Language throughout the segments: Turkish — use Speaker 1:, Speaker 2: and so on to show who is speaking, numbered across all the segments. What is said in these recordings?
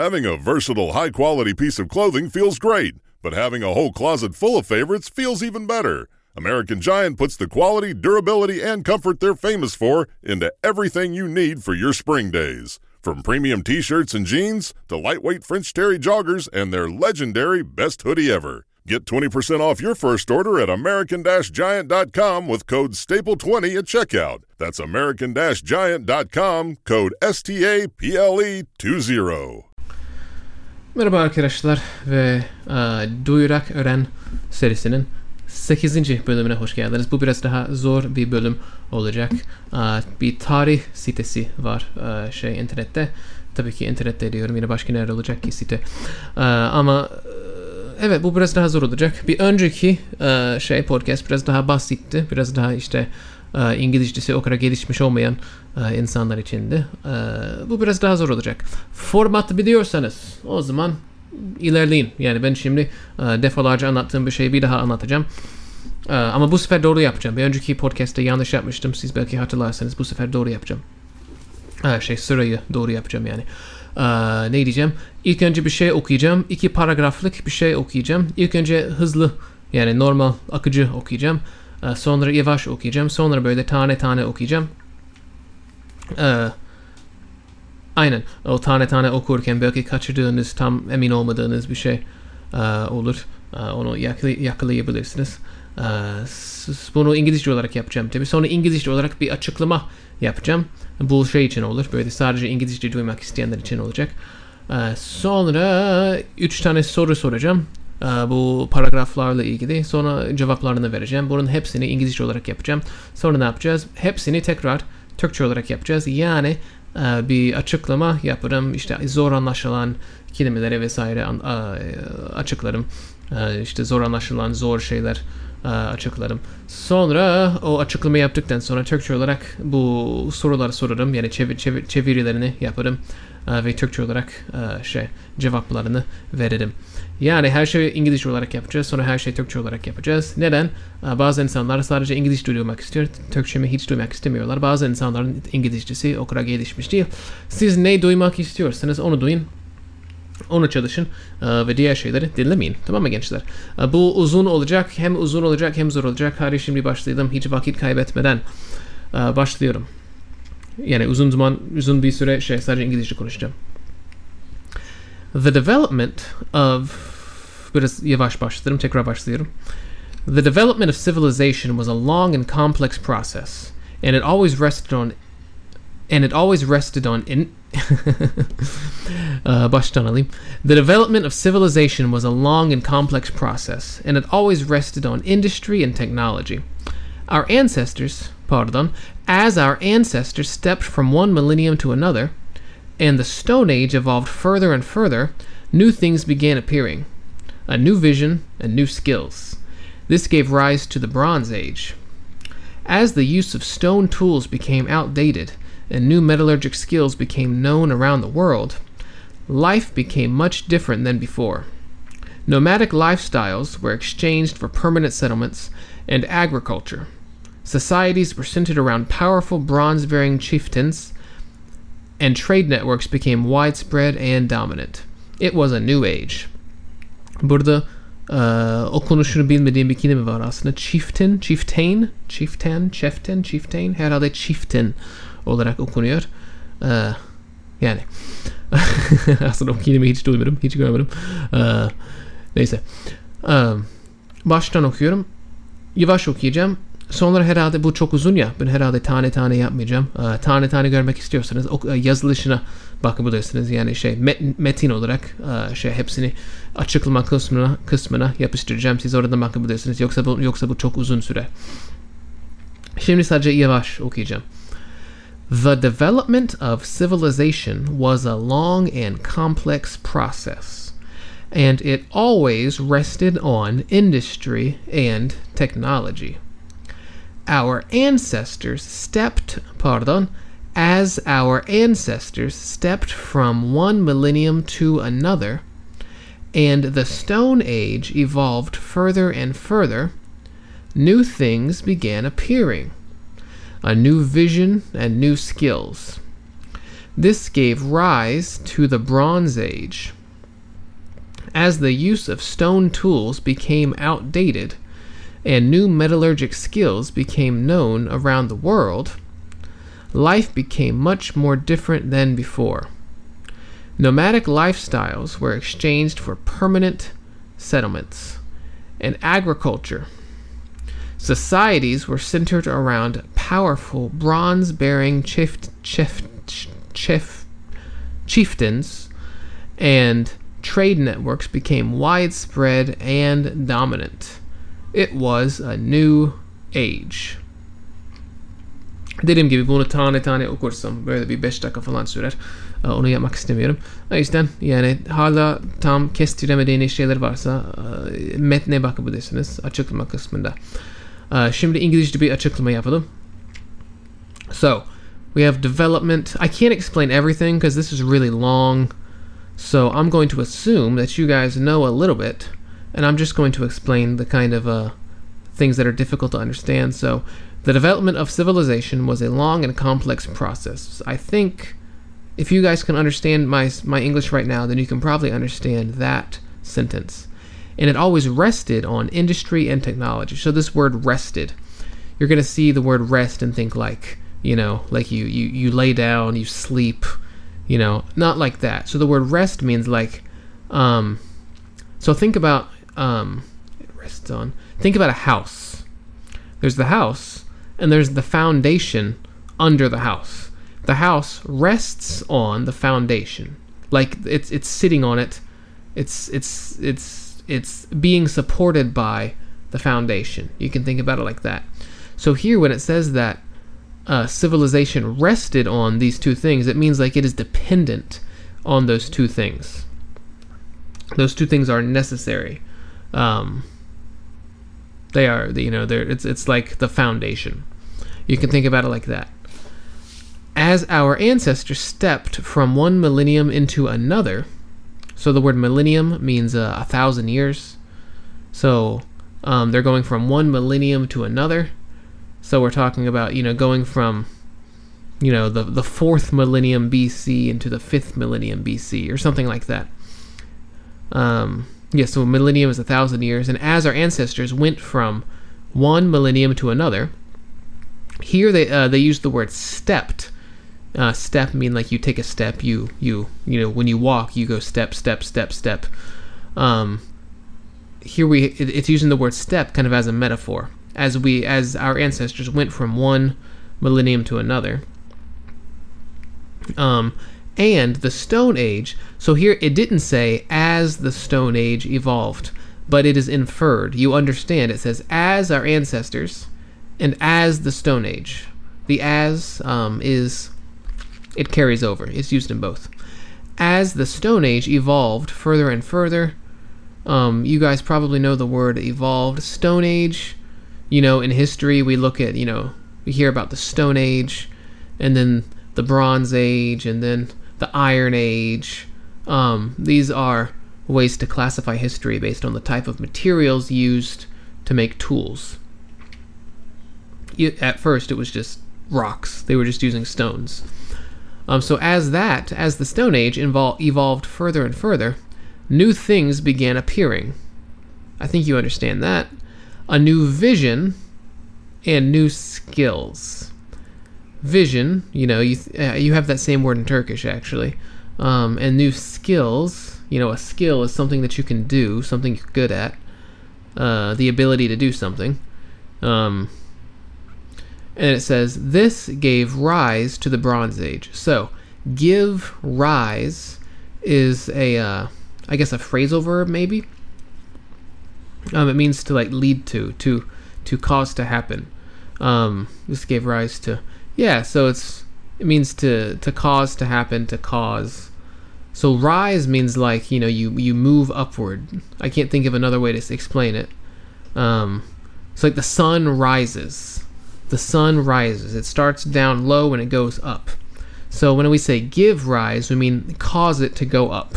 Speaker 1: Having a versatile, high quality piece of clothing feels great, but having a whole closet full of favorites feels even better. American Giant puts the quality, durability, and comfort they're famous for into everything you need for your spring days. From premium t shirts and jeans to lightweight French Terry joggers and their legendary best hoodie ever. Get 20% off your first order at American Giant.com with code STAPLE20 at checkout. That's American Giant.com, code STAPLE20.
Speaker 2: Merhaba arkadaşlar ve e, Duyurak Öğren serisinin 8. bölümüne hoş geldiniz. Bu biraz daha zor bir bölüm olacak. E, bir tarih sitesi var e, şey internette. Tabii ki internette diyorum yine başka nerede olacak ki site. E, ama evet bu biraz daha zor olacak. Bir önceki e, şey podcast biraz daha basitti. Biraz daha işte İngilizcesi o kadar gelişmiş olmayan e, insanlar içindi. E, bu biraz daha zor olacak. Formatı biliyorsanız o zaman ilerleyin. Yani ben şimdi e, defalarca anlattığım bir şeyi bir daha anlatacağım. Ama bu sefer doğru yapacağım. Bir önceki podcast'te yanlış yapmıştım. Siz belki hatırlarsanız bu sefer doğru yapacağım. Şey sırayı doğru yapacağım yani. Ne diyeceğim? İlk önce bir şey okuyacağım. İki paragraflık bir şey okuyacağım. İlk önce hızlı yani normal akıcı okuyacağım. Sonra yavaş okuyacağım. Sonra böyle tane tane okuyacağım. E, aynen. O tane tane okurken belki kaçırdığınız, tam emin olmadığınız bir şey e, olur. E, onu yakala- yakalayabilirsiniz. E, bunu İngilizce olarak yapacağım tabii. Sonra İngilizce olarak bir açıklama yapacağım. Bu şey için olur. Böyle sadece İngilizce duymak isteyenler için olacak. E, sonra üç tane soru soracağım. E, bu paragraflarla ilgili. Sonra cevaplarını vereceğim. Bunun hepsini İngilizce olarak yapacağım. Sonra ne yapacağız? Hepsini tekrar Türkçe olarak yapacağız. Yani e, bir açıklama yaparım. İşte zor anlaşılan kelimeleri vesaire e, açıklarım. E, işte zor anlaşılan zor şeyler açıklarım. Sonra o açıklama yaptıktan sonra Türkçe olarak bu soruları sorarım. Yani çevir, çevir, çevirilerini yaparım. Ve Türkçe olarak şey cevaplarını veririm. Yani her şeyi İngilizce olarak yapacağız. Sonra her şeyi Türkçe olarak yapacağız. Neden? Bazı insanlar sadece İngilizce duymak istiyor. Türkçemi hiç duymak istemiyorlar. Bazı insanların İngilizcesi o kadar gelişmiş değil. Siz ne duymak istiyorsanız onu duyun. Onu çalışın ve diğer şeyleri dinlemeyin. Tamam mı gençler? Bu uzun olacak. Hem uzun olacak hem zor olacak. Hadi şimdi başlayalım. Hiç vakit kaybetmeden başlıyorum. Yani uzun zaman, uzun bir süre şey sadece İngilizce konuşacağım. The development of The development of civilization was a long and complex process, and it always rested on and it always rested on in uh. The development of civilization was a long and complex process, and it always rested on industry and technology. Our ancestors, pardon, as our ancestors stepped from one millennium to another, and the Stone Age evolved further and further, new things began appearing a new vision and new skills. This gave rise to the Bronze Age. As the use of stone tools became outdated and new metallurgic skills became known around the world, life became much different than before. Nomadic lifestyles were exchanged for permanent settlements and agriculture. Societies were centered around powerful bronze bearing chieftains, and trade networks became widespread and dominant. It was a new age. Burada eee, okunuşunu bilmediğim bir kelime var aslında. Chieftain, chieftain, chieftain, chieftain, chieftain. Herhalde chieftain olarak okunuyor. Eee, yani aslında o kelimeyi hiç duymadım, hiç görmedim. Eee, neyse. Eee, baştan okuyorum. Yavaş okuyacağım. Sonra herhalde bu çok uzun ya. Ben herhalde tane tane yapmayacağım. Eee, tane tane görmek istiyorsanız ok- yazılışına bakabilirsiniz. Yani şey met- metin olarak eee, şey hepsini açıklama kısmına kısmına yapıştıracağım. Siz oradan bakabilirsiniz. Yoksa bu yoksa bu çok uzun süre. Şimdi sadece yavaş okuyacağım. The development of civilization was a long and complex process, and it always rested on industry and technology. Our ancestors stepped, pardon, as our ancestors stepped from one millennium to another, and the Stone Age evolved further and further, new things began appearing a new vision and new skills. This gave rise to the Bronze Age. As the use of stone tools became outdated and new metallurgic skills became known around the world, life became much more different than before. Nomadic lifestyles were exchanged for permanent settlements and agriculture. Societies were centered around powerful bronze bearing chief, chief, chief, chieftains, and trade networks became widespread and dominant. It was a new age. Dediğim gibi bunu tane tane okursam böyle bir 5 dakika falan sürer. Ee, Onu yapmak istemiyorum. O yüzden yani hala tam kestiremediğiniz şeyler varsa e, metne bakabilirsiniz açıklama kısmında. Ee, Şimdi İngilizce bir açıklama yapalım. So, we have development. I can't explain everything because this is really long. So, I'm going to assume that you guys know a little bit, and I'm just going to explain the kind of uh, things that are difficult to understand. So, the development of civilization was a long and complex process. I think if you guys can understand my my English right now, then you can probably understand that sentence. And it always rested on industry and technology. So this word rested, you're gonna see the word rest and think like you know, like you you you lay down, you sleep, you know, not like that. So the word rest means like, um, so think about um, it rests on. Think about a house. There's the house, and there's the foundation under the house. The house rests on the foundation, like it's it's sitting on it. It's it's it's it's being supported by the foundation. You can think about it like that. So here, when it says that uh, civilization rested on these two things, it means like it is dependent on those two things. Those two things are necessary. Um, they are, you know, they're it's it's like the foundation. You can think about it like that. As our ancestors stepped from one millennium into another, so the word millennium means uh, a thousand years. So um, they're going from one millennium to another. So we're talking about you know going from you know the the fourth millennium BC into the fifth millennium BC or something like that. Um, yeah, so a millennium is a thousand years, and as our ancestors went from one millennium to another, here they uh, they use the word stepped. Uh, step mean like you take a step, you you you know when you walk you go step step step step. Um, here we it, it's using the word step kind of as a metaphor as we as our ancestors went from one millennium to another. Um, and the Stone Age. So here it didn't say as the Stone Age evolved, but it is inferred. You understand? It says as our ancestors, and as the Stone Age. The as um, is it carries over. It's used in both. As the Stone Age evolved further and further, um, you guys probably know the word evolved. Stone Age, you know, in history we look at, you know, we hear about the Stone Age, and then the Bronze Age, and then the Iron Age. Um, these are ways to classify history based on the type of materials used to make tools. At first, it was just rocks, they were just using stones. Um, so, as that, as the Stone Age invol- evolved further and further, new things began appearing. I think you understand that. A new vision and new skills. Vision, you know, you uh, you have that same word in Turkish actually, um, and new skills. You know, a skill is something that you can do, something you're good at, uh, the ability to do something. Um, and it says this gave rise to the Bronze Age. So, give rise is a, uh, I guess, a phrasal verb maybe. Um, it means to like lead to, to, to cause to happen. Um, this gave rise to, yeah. So it's it means to to cause to happen to cause. So rise means like you know you you move upward. I can't think of another way to explain it. Um, it's like the sun rises. The sun rises. It starts down low and it goes up. So when we say give rise, we mean cause it to go up,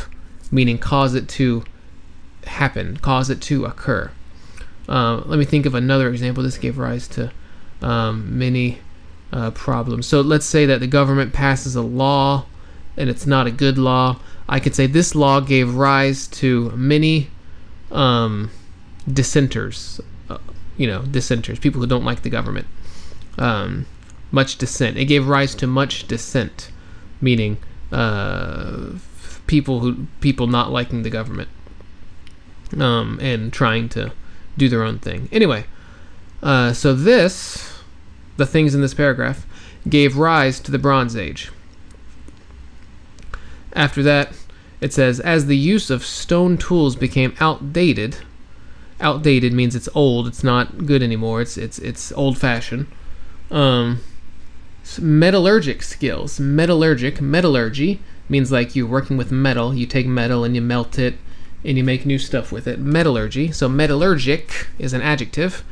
Speaker 2: meaning cause it to happen, cause it to occur. Uh, let me think of another example. This gave rise to um, many uh, problems. So let's say that the government passes a law and it's not a good law. I could say this law gave rise to many um, dissenters, uh, you know, dissenters, people who don't like the government. Um, much dissent. It gave rise to much dissent, meaning uh, people who people not liking the government um, and trying to do their own thing. Anyway, uh, so this, the things in this paragraph, gave rise to the Bronze Age. After that, it says, as the use of stone tools became outdated, outdated means it's old, it's not good anymore, it's it's it's old fashioned. Um, metallurgic skills, metallurgic, metallurgy means like you're working with metal. You take metal and you melt it, and you make new stuff with it. Metallurgy. So metallurgic is an adjective.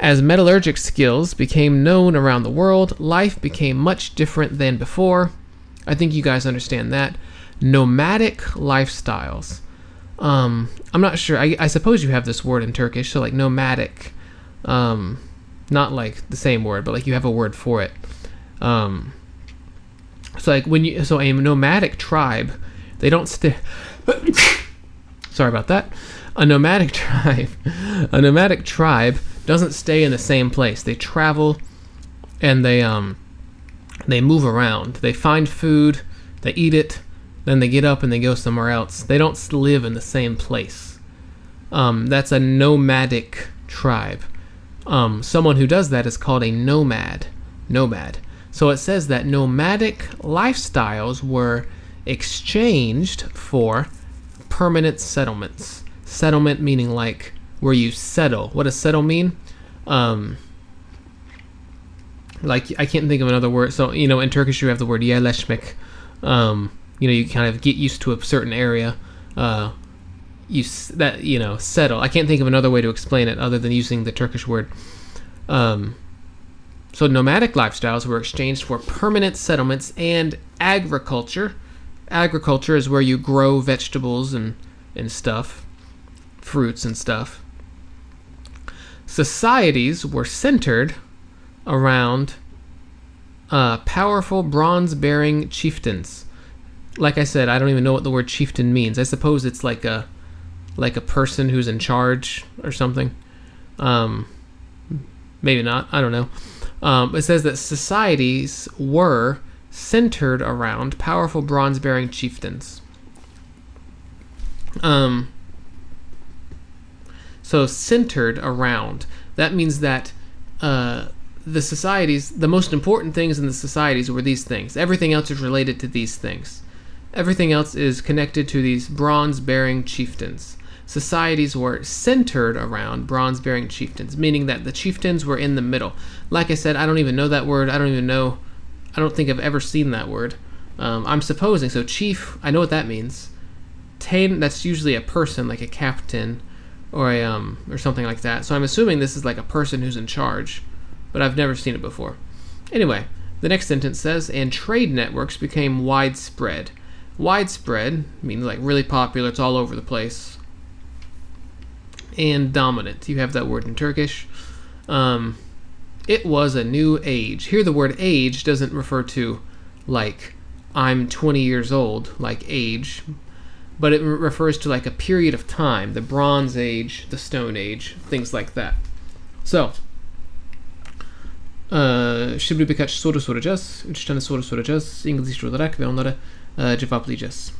Speaker 2: As metallurgic skills became known around the world, life became much different than before. I think you guys understand that. Nomadic lifestyles. Um, I'm not sure. I, I suppose you have this word in Turkish, so like nomadic. Um, not like the same word, but like you have a word for it. Um, so like when you so a nomadic tribe, they don't stay. Sorry about that. A nomadic tribe, a nomadic tribe doesn't stay in the same place. They travel, and they um, they move around. They find food, they eat it, then they get up and they go somewhere else. They don't live in the same place. Um, that's a nomadic tribe. Um, someone who does that is called a nomad. Nomad. So it says that nomadic lifestyles were exchanged for permanent settlements. Settlement meaning like where you settle. What does settle mean? Um, like I can't think of another word. So you know, in Turkish you have the word yerleşmek. Um, you know, you kind of get used to a certain area. Uh, you that you know settle. I can't think of another way to explain it other than using the Turkish word. Um, so nomadic lifestyles were exchanged for permanent settlements and agriculture. Agriculture is where you grow vegetables and and stuff, fruits and stuff. Societies were centered around uh, powerful bronze-bearing chieftains. Like I said, I don't even know what the word chieftain means. I suppose it's like a like a person who's in charge or something. Um, maybe not. I don't know. Um, it says that societies were centered around powerful bronze bearing chieftains. Um, so, centered around. That means that uh, the societies, the most important things in the societies were these things. Everything else is related to these things. Everything else is connected to these bronze bearing chieftains societies were centered around bronze bearing chieftains, meaning that the chieftains were in the middle. Like I said, I don't even know that word. I don't even know. I don't think I've ever seen that word. Um, I'm supposing. So, chief, I know what that means. Tain, that's usually a person, like a captain or a, um, or something like that. So, I'm assuming this is like a person who's in charge, but I've never seen it before. Anyway, the next sentence says, and trade networks became widespread. Widespread means like really popular, it's all over the place and dominant. You have that word in Turkish. Um, it was a new age. Here, the word age doesn't refer to like I'm 20 years old, like age, but it refers to like a period of time the Bronze Age, the Stone Age, things like that. So, şimdi birkaç soru soracağız. Üç tane soru soracağız İngilizce olarak ve onları uh, cevaplayacağız.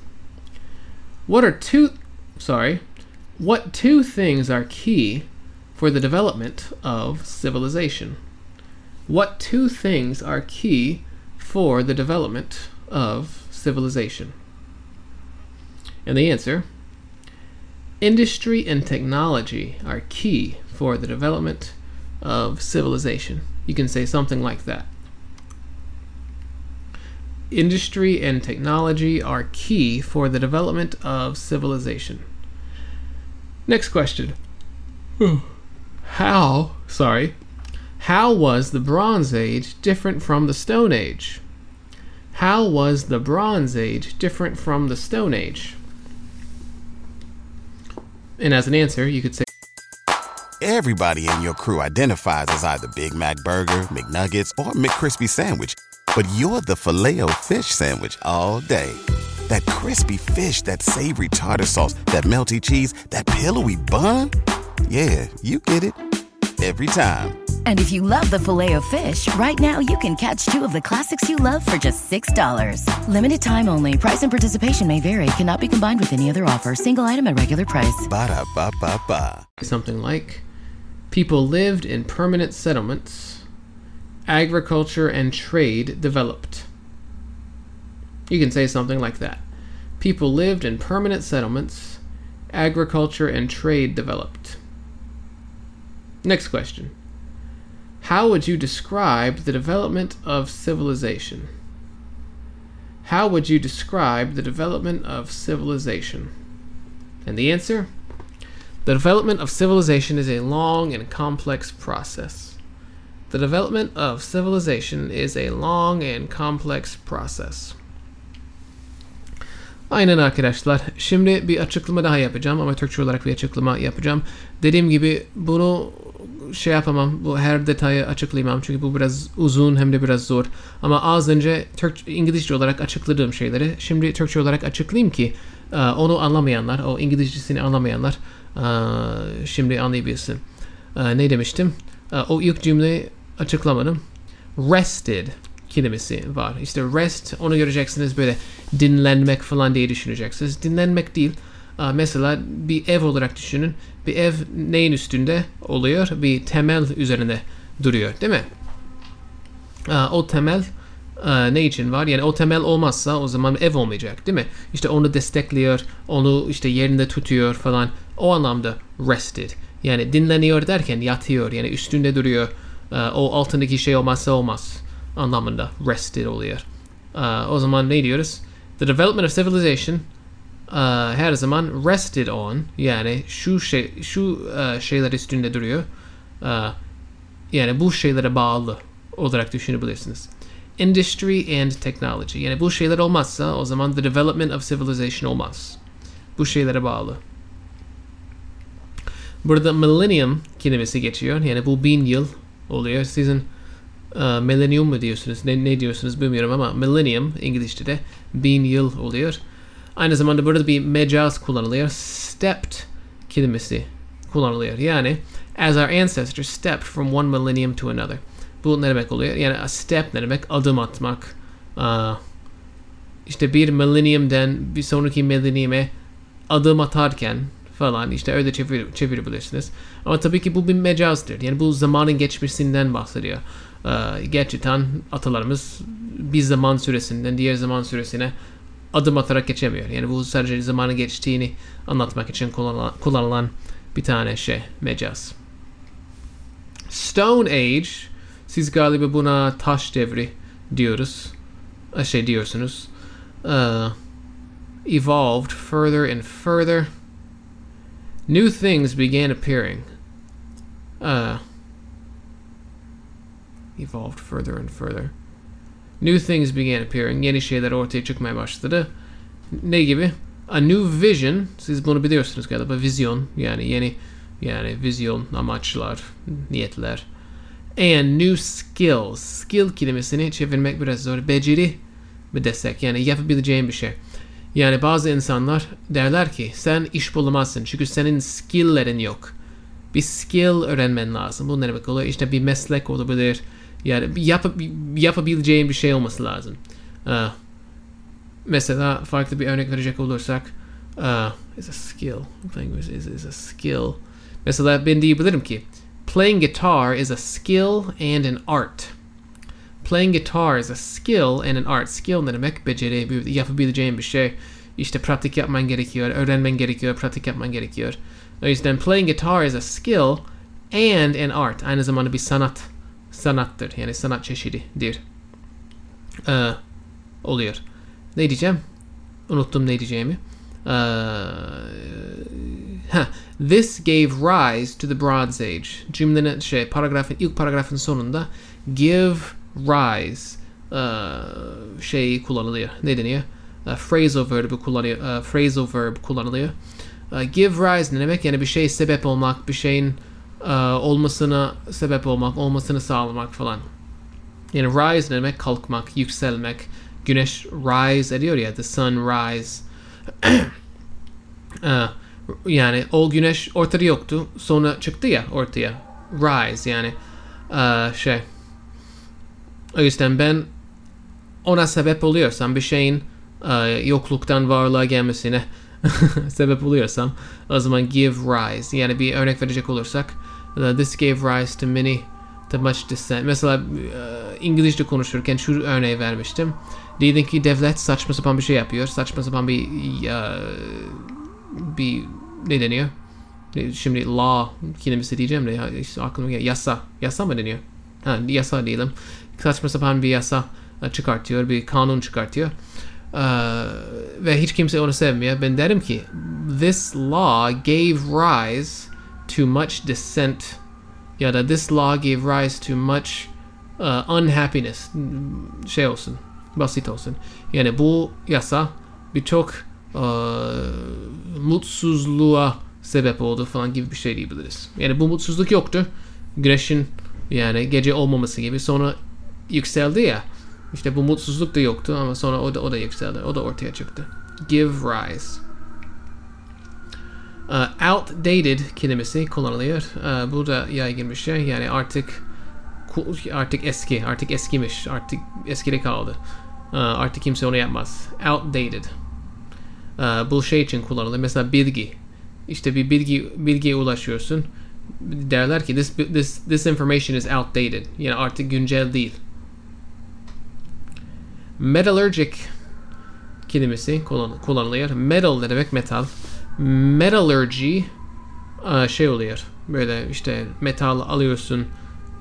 Speaker 2: What are two... Sorry. What two things are key for the development of civilization? What two things are key for the development of civilization? And the answer industry and technology are key for the development of civilization. You can say something like that. Industry and technology are key for the development of civilization. Next question. How, sorry, how was the Bronze Age different from the Stone Age? How was the Bronze Age different from the Stone Age? And as an answer, you could say
Speaker 3: Everybody in your crew identifies as either Big Mac Burger, McNuggets, or McCrispy Sandwich but you're the filet fish sandwich all day. That crispy fish, that savory tartar sauce, that melty cheese, that pillowy bun. Yeah, you get it every time.
Speaker 4: And if you love the filet of fish, right now you can catch two of the classics you love for just $6. Limited time only. Price and participation may vary. Cannot be combined with any other offer. Single item at regular price.
Speaker 3: Ba da ba ba ba.
Speaker 2: something like people lived in permanent settlements, agriculture and trade developed. You can say something like that. People lived in permanent settlements, agriculture and trade developed. Next question. How would you describe the development of civilization? How would you describe the development of civilization? And the answer? The development of civilization is a long and complex process. The development of civilization is a long and complex process. Aynen arkadaşlar. Şimdi bir açıklama daha yapacağım ama Türkçe olarak bir açıklama yapacağım. Dediğim gibi bunu şey yapamam. Bu her detayı açıklayamam çünkü bu biraz uzun hem de biraz zor. Ama az önce Türk İngilizce olarak açıkladığım şeyleri şimdi Türkçe olarak açıklayayım ki e, onu anlamayanlar, o İngilizcesini anlamayanlar e, şimdi anlayabilsin. E, ne demiştim? O ilk cümleyi açıklamadım. Rested kelimesi var. İşte rest onu göreceksiniz böyle dinlenmek falan diye düşüneceksiniz. Dinlenmek değil. Mesela bir ev olarak düşünün. Bir ev neyin üstünde oluyor? Bir temel üzerinde duruyor değil mi? O temel ne için var? Yani o temel olmazsa o zaman ev olmayacak değil mi? İşte onu destekliyor, onu işte yerinde tutuyor falan. O anlamda rested. Yani dinleniyor derken yatıyor yani üstünde duruyor. O altındaki şey olmazsa olmaz anlamında rested oluyor. O zaman ne diyoruz? The development of civilization uh, her zaman rested on yani şu şey şu uh, şeyler üstünde duruyor. Uh, yani bu şeylere bağlı olarak düşünebilirsiniz. Industry and technology. Yani bu şeyler olmazsa o zaman the development of civilization olmaz. Bu şeylere bağlı. Burada millennium kelimesi geçiyor. Yani bu bin yıl oluyor. Sizin uh, millennium mu diyorsunuz? Ne, ne diyorsunuz bilmiyorum ama millennium İngilizce'de bin yıl oluyor. Aynı zamanda burada bir mecaz kullanılıyor. Stepped kelimesi kullanılıyor. Yani as our ancestors stepped from one millennium to another. Bu ne demek oluyor? Yani a step ne demek? Adım atmak. İşte bir millennium'den bir sonraki millennium'e adım atarken falan işte öyle çevir, çevirebilirsiniz. Ama tabii ki bu bir mecazdır. Yani bu zamanın geçmesinden bahsediyor. Ee, gerçekten atalarımız bir zaman süresinden diğer zaman süresine adım atarak geçemiyor. Yani bu sadece zamanın geçtiğini anlatmak için kullanılan, kullanılan bir tane şey, mecaz. Stone Age, siz galiba buna taş devri diyoruz. Ee, Şey diyorsunuz. Uh, evolved further and further. New things began appearing. Uh, evolved further and further. New things began appearing. Yeni şeyler ortaya çıkmaya başladı. Ne gibi? A new vision. Siz bunu biliyorsunuz galiba. Vizyon. Yani yeni yani vizyon, amaçlar, niyetler. And new skills. Skill kelimesini çevirmek biraz zor. Beceri mi desek? Yani yapabileceğin bir şey. Yani bazı insanlar derler ki sen iş bulamazsın çünkü senin skill'lerin yok. Bir skill öğrenmen lazım. Bu ne demek oluyor? İşte bir meslek olabilir. Yani yap yapabileceğin bir şey olması lazım. Aa, mesela farklı bir örnek verecek olursak uh, is a skill. Language is, is a skill. Mesela ben diyebilirim ki playing guitar is a skill and an art. Playing guitar is a skill and an art. Skill ne demek? Beceri, yapabileceğin bir şey. İşte pratik yapman gerekiyor, öğrenmen gerekiyor, pratik yapman gerekiyor. O yüzden playing guitar is a skill and an art. Aynı zamanda bir sanat. Sanattır. Yani sanat çeşididir. Ee, oluyor. Ne diyeceğim? Unuttum ne diyeceğimi. Ee, ha, this gave rise to the Bronze Age. Cümlenin şey paragrafın ilk paragrafın sonunda give rise ee, şey kullanılıyor. Ne deniyor? Ee, phrasal verb kullanıyor. ee, phrasal verb kullanılıyor. Ee, give rise ne demek? Yani bir şey sebep olmak, bir şeyin olmasına sebep olmak, olmasını sağlamak falan. Yani rise ne demek? Kalkmak, yükselmek. Güneş rise ediyor ya. The sun rise. Ee, yani o güneş ortada yoktu. Sonra çıktı ya ortaya. Rise yani ee, şey. O yüzden ben ona sebep oluyorsam bir şeyin e, yokluktan varlığa gelmesine sebep oluyorsam o zaman give rise yani bir örnek verecek olursak this gave rise to many to much dissent. Mesela e, İngilizce konuşurken şu örneği vermiştim. Diyelim ki devlet saçma sapan bir şey yapıyor. Saçma sapan bir bir ne deniyor? Şimdi law kelimesi diyeceğim de ya, işte aklıma gel- yasa. Yasa mı deniyor? Ha, yasa diyelim. Saçma sapan bir yasa e, çıkartıyor, bir kanun çıkartıyor. Ee, ve hiç kimse onu sevmiyor. Ben derim ki this law gave rise to much dissent ya this law gave rise to much uh, unhappiness şey olsun basit olsun. Yani bu yasa birçok uh, mutsuzluğa sebep oldu falan gibi bir şey diyebiliriz. Yani bu mutsuzluk yoktu. Güneşin yani gece olmaması gibi sonra yükseldi ya. İşte bu mutsuzluk da yoktu ama sonra o da, o da yükseldi. O da ortaya çıktı. Give rise. Uh, outdated kelimesi kullanılıyor. Uh, bu da yaygın bir şey. Yani artık artık eski, artık eskimiş, artık eskide kaldı. Uh, artık kimse onu yapmaz. Outdated. Bu şey için kullanılır. Mesela bilgi. İşte bir bilgi bilgiye ulaşıyorsun. Derler ki this this this information is outdated. Yani artık güncel değil. Metallurgic kelimesi kullan, kullanılıyor. Metal ne demek metal. Metallurgy aa, şey oluyor. Böyle işte metal alıyorsun,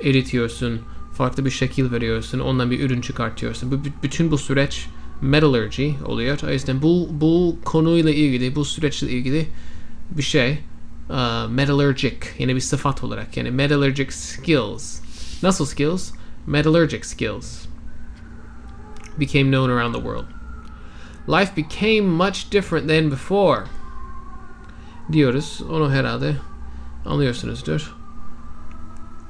Speaker 2: eritiyorsun, farklı bir şekil veriyorsun, ondan bir ürün çıkartıyorsun. Bütün bu süreç metallurgy oluyor. O yüzden bu, bu konuyla ilgili, bu süreçle ilgili bir şey aa, metallurgic yani bir sıfat olarak yani metallurgic skills. Nasıl skills? Metallurgic skills became known around the world. Life became much different than before. Diyoruz. Onu herhalde anlıyorsunuzdur.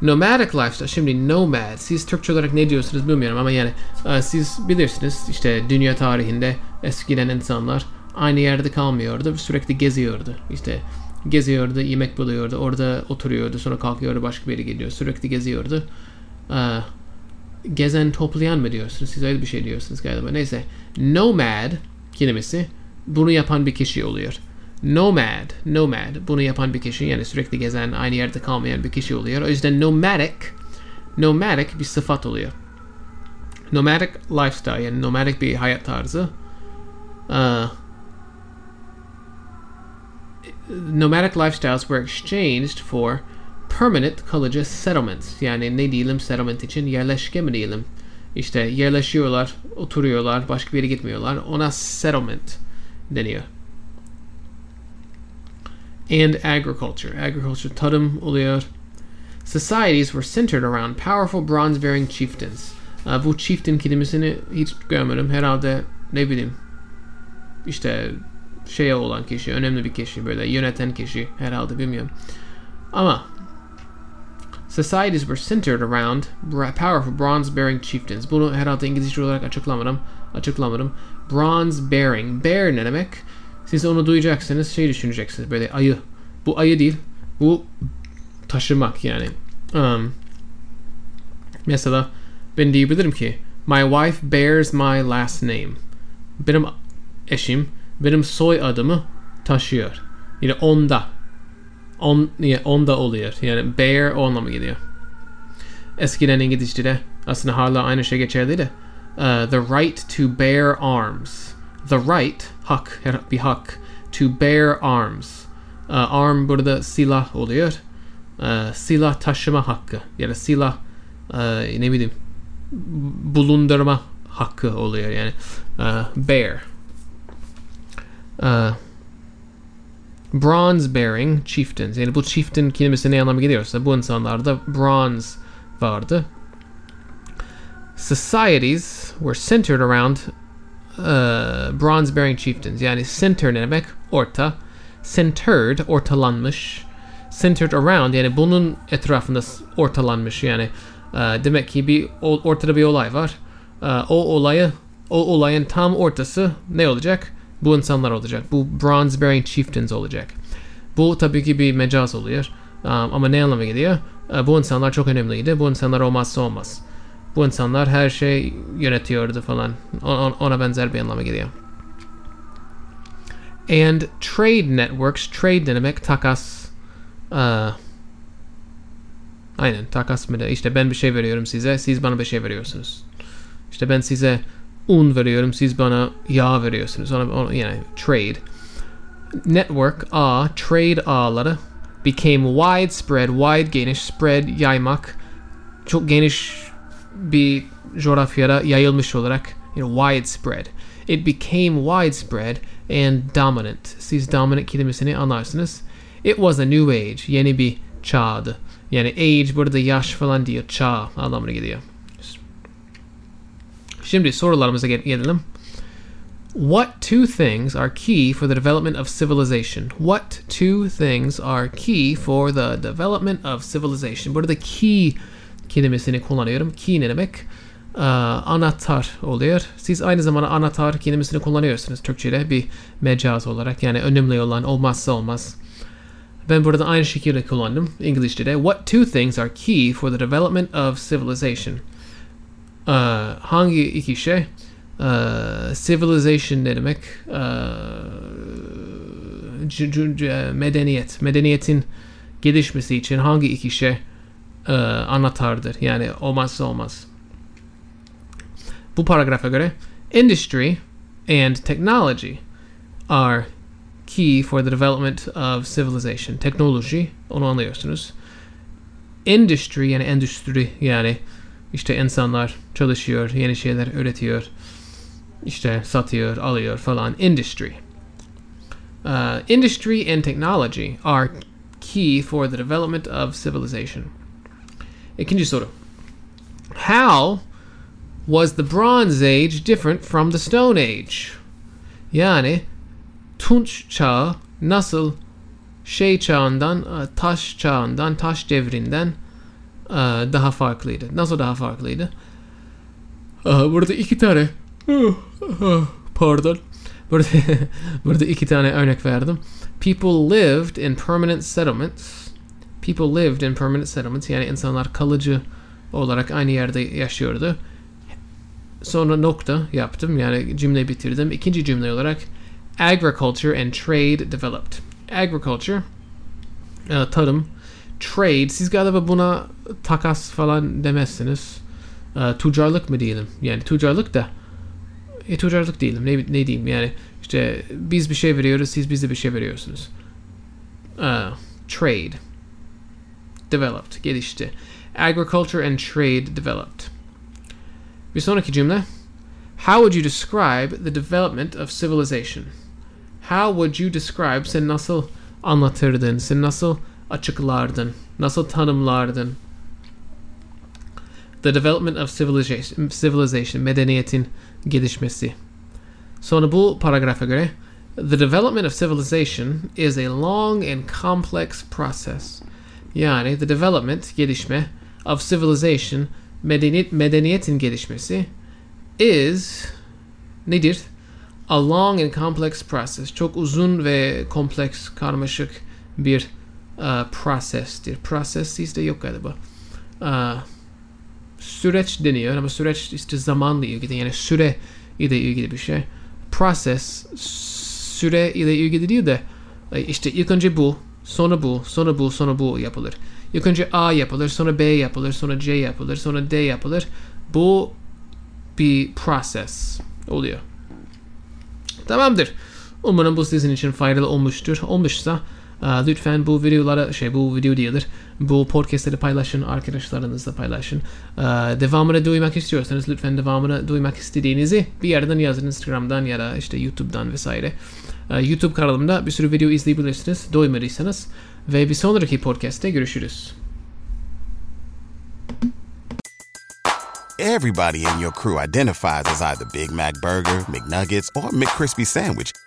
Speaker 2: Nomadic lifestyle. Şimdi nomad. Siz Türkçe olarak ne diyorsunuz bilmiyorum ama yani e, siz bilirsiniz işte dünya tarihinde eskiden insanlar aynı yerde kalmıyordu. Sürekli geziyordu. İşte geziyordu, yemek buluyordu, orada oturuyordu, sonra kalkıyordu, başka bir yere gidiyor. Sürekli geziyordu. E, gezen toplayan mı diyorsunuz? Siz öyle bir şey diyorsunuz galiba. Neyse. Nomad kelimesi bunu yapan bir kişi oluyor. Nomad, nomad bunu yapan bir kişi yani sürekli gezen, aynı yerde kalmayan bir kişi oluyor. O yüzden nomadic, nomadic bir sıfat oluyor. Nomadic lifestyle yani nomadic bir hayat tarzı. Uh, nomadic lifestyles were exchanged for permanent kalıcı settlements. Yani ne diyelim settlement için yerleşke mi diyelim? İşte yerleşiyorlar, oturuyorlar, başka bir yere gitmiyorlar. Ona settlement deniyor. And agriculture. Agriculture tarım oluyor. Societies were centered around powerful bronze-bearing chieftains. Uh, Aa, bu chieftain kelimesini hiç görmedim. Herhalde ne bileyim işte şeye olan kişi, önemli bir kişi, böyle yöneten kişi herhalde bilmiyorum. Ama Societies were centered around powerful bronze-bearing chieftains. Bunu herhalde İngilizce olarak açıklamadım. Açıklamadım. Bronze-bearing. Bear ne demek? Siz onu duyacaksınız, şey düşüneceksiniz. Böyle ayı. Bu ayı değil. Bu taşımak yani. Um, mesela ben diyebilirim ki My wife bears my last name. Benim eşim benim soy adımı taşıyor. Yani onda on, yani onda oluyor. Yani bear o anlama geliyor. Eskiden İngilizce'de aslında hala aynı şey geçerliydi. Uh, the right to bear arms. The right, hak, her- bir hak. To bear arms. Uh, arm burada silah oluyor. Uh, silah taşıma hakkı. Ya da silah uh, ne bileyim bulundurma hakkı oluyor yani. Uh, bear. Uh, bronze bearing chieftains. Yani bu chieftain kelimesi ne anlama geliyorsa bu insanlarda bronze vardı. Societies were centered around uh, bronze bearing chieftains. Yani center ne demek? Orta. Centered, ortalanmış. Centered around yani bunun etrafında ortalanmış yani Ee, demek ki bir ortada bir olay var. Ee, o olayı o olayın tam ortası ne olacak? Bu insanlar olacak. Bu Bronze Bearing Chieftains olacak. Bu tabii ki bir mecaz oluyor. Um, ama ne anlama geliyor? Ee, bu insanlar çok önemliydi. Bu insanlar olmazsa olmaz. Bu insanlar her şey yönetiyordu falan. Ona benzer bir anlama geliyor. And trade networks, trade ne demek? Takas. Aa, aynen takas mı da işte ben bir şey veriyorum size, siz bana bir şey veriyorsunuz. İşte ben size un veriyorum, siz bana yağ veriyorsunuz. Ona, ona, yani trade. Network ağ, trade ağları became widespread, wide geniş, spread yaymak. Çok geniş bir coğrafyada yayılmış olarak you know, widespread. It became widespread and dominant. Siz dominant kelimesini anlarsınız. It was a new age. Yeni bir çağdı. Yani age burada yaş falan değil. Çağ anlamına geliyor. Şimdi sorularımıza gel- gelelim. What two things are key for the development of civilization? What two things are key for the development of civilization? What are the key kelimesini kullanıyorum. Key ne demek? Ee, anahtar oluyor. Siz aynı zamanda anahtar kelimesini kullanıyorsunuz Türkçe'de bir mecaz olarak. Yani önemli olan olmazsa olmaz. Ben burada aynı şekilde kullandım İngilizce'de. What two things are key for the development of civilization? Ee, hangi iki şey? Ee, civilization ne demek? Ee, medeniyet. Medeniyetin gelişmesi için hangi iki şey e, anahtardır? Yani olmazsa olmaz. Bu paragrafa göre industry and technology are key for the development of civilization. Teknoloji, onu anlıyorsunuz. Industry yani endüstri yani işte insanlar çalışıyor, yeni şeyler üretiyor, işte satıyor, alıyor falan. Industry. Uh, industry and technology are key for the development of civilization. İkinci soru. How was the Bronze Age different from the Stone Age? Yani Tunç çağı nasıl şey çağından, e, taş çağından, taş devrinden e, daha farklıydı? Nasıl daha farklıydı? Burada iki tane pardon. Burada, burada iki tane örnek verdim. People lived in permanent settlements. People lived in permanent settlements. Yani insanlar kalıcı olarak aynı yerde yaşıyordu. Sonra nokta yaptım. Yani cümle bitirdim. İkinci cümle olarak agriculture and trade developed. Agriculture, e, tarım, trade, siz galiba buna takas falan demezsiniz. E, tüccarlık mı diyelim? Yani tüccarlık da e, tüccarlık değilim. Ne, ne diyeyim yani işte biz bir şey veriyoruz, siz bize bir şey veriyorsunuz. E, trade developed, gelişti. Agriculture and trade developed. Bir sonraki cümle. How would you describe the development of civilization? How would you describe sen nasıl anlatırdın, sen nasıl açıklardın, nasıl tanımlardın? The development of civilization, civilization medeniyetin gelişmesi. Sonra bu paragrafa göre The development of civilization is a long and complex process. Yani the development, gelişme of civilization, medeniyet, medeniyetin gelişmesi is nedir? A long and complex process. Çok uzun ve kompleks, karmaşık bir uh, process'tir. Process işte yok galiba. Uh, süreç deniyor ama süreç işte zamanla ilgili yani süre ile ilgili bir şey. Process süre ile ilgili değil de e, işte ilk önce bu, sonra bu, sonra bu, sonra bu yapılır. İlk önce A yapılır, sonra B yapılır, sonra C yapılır, sonra D yapılır. Bu bir process oluyor. Tamamdır. Umarım bu sizin için faydalı olmuştur. Olmuşsa lütfen bu videolara şey bu video değildir. Bu podcastleri paylaşın, arkadaşlarınızla paylaşın. E, devamını duymak istiyorsanız lütfen devamını duymak istediğinizi bir yerden yazın Instagram'dan ya da işte YouTube'dan vesaire. E, YouTube kanalımda bir sürü video izleyebilirsiniz doymadıysanız. Ve bir sonraki podcast'te görüşürüz.
Speaker 3: Everybody in your crew identifies as either Big Mac Burger, McNuggets, or McCrispy Sandwich.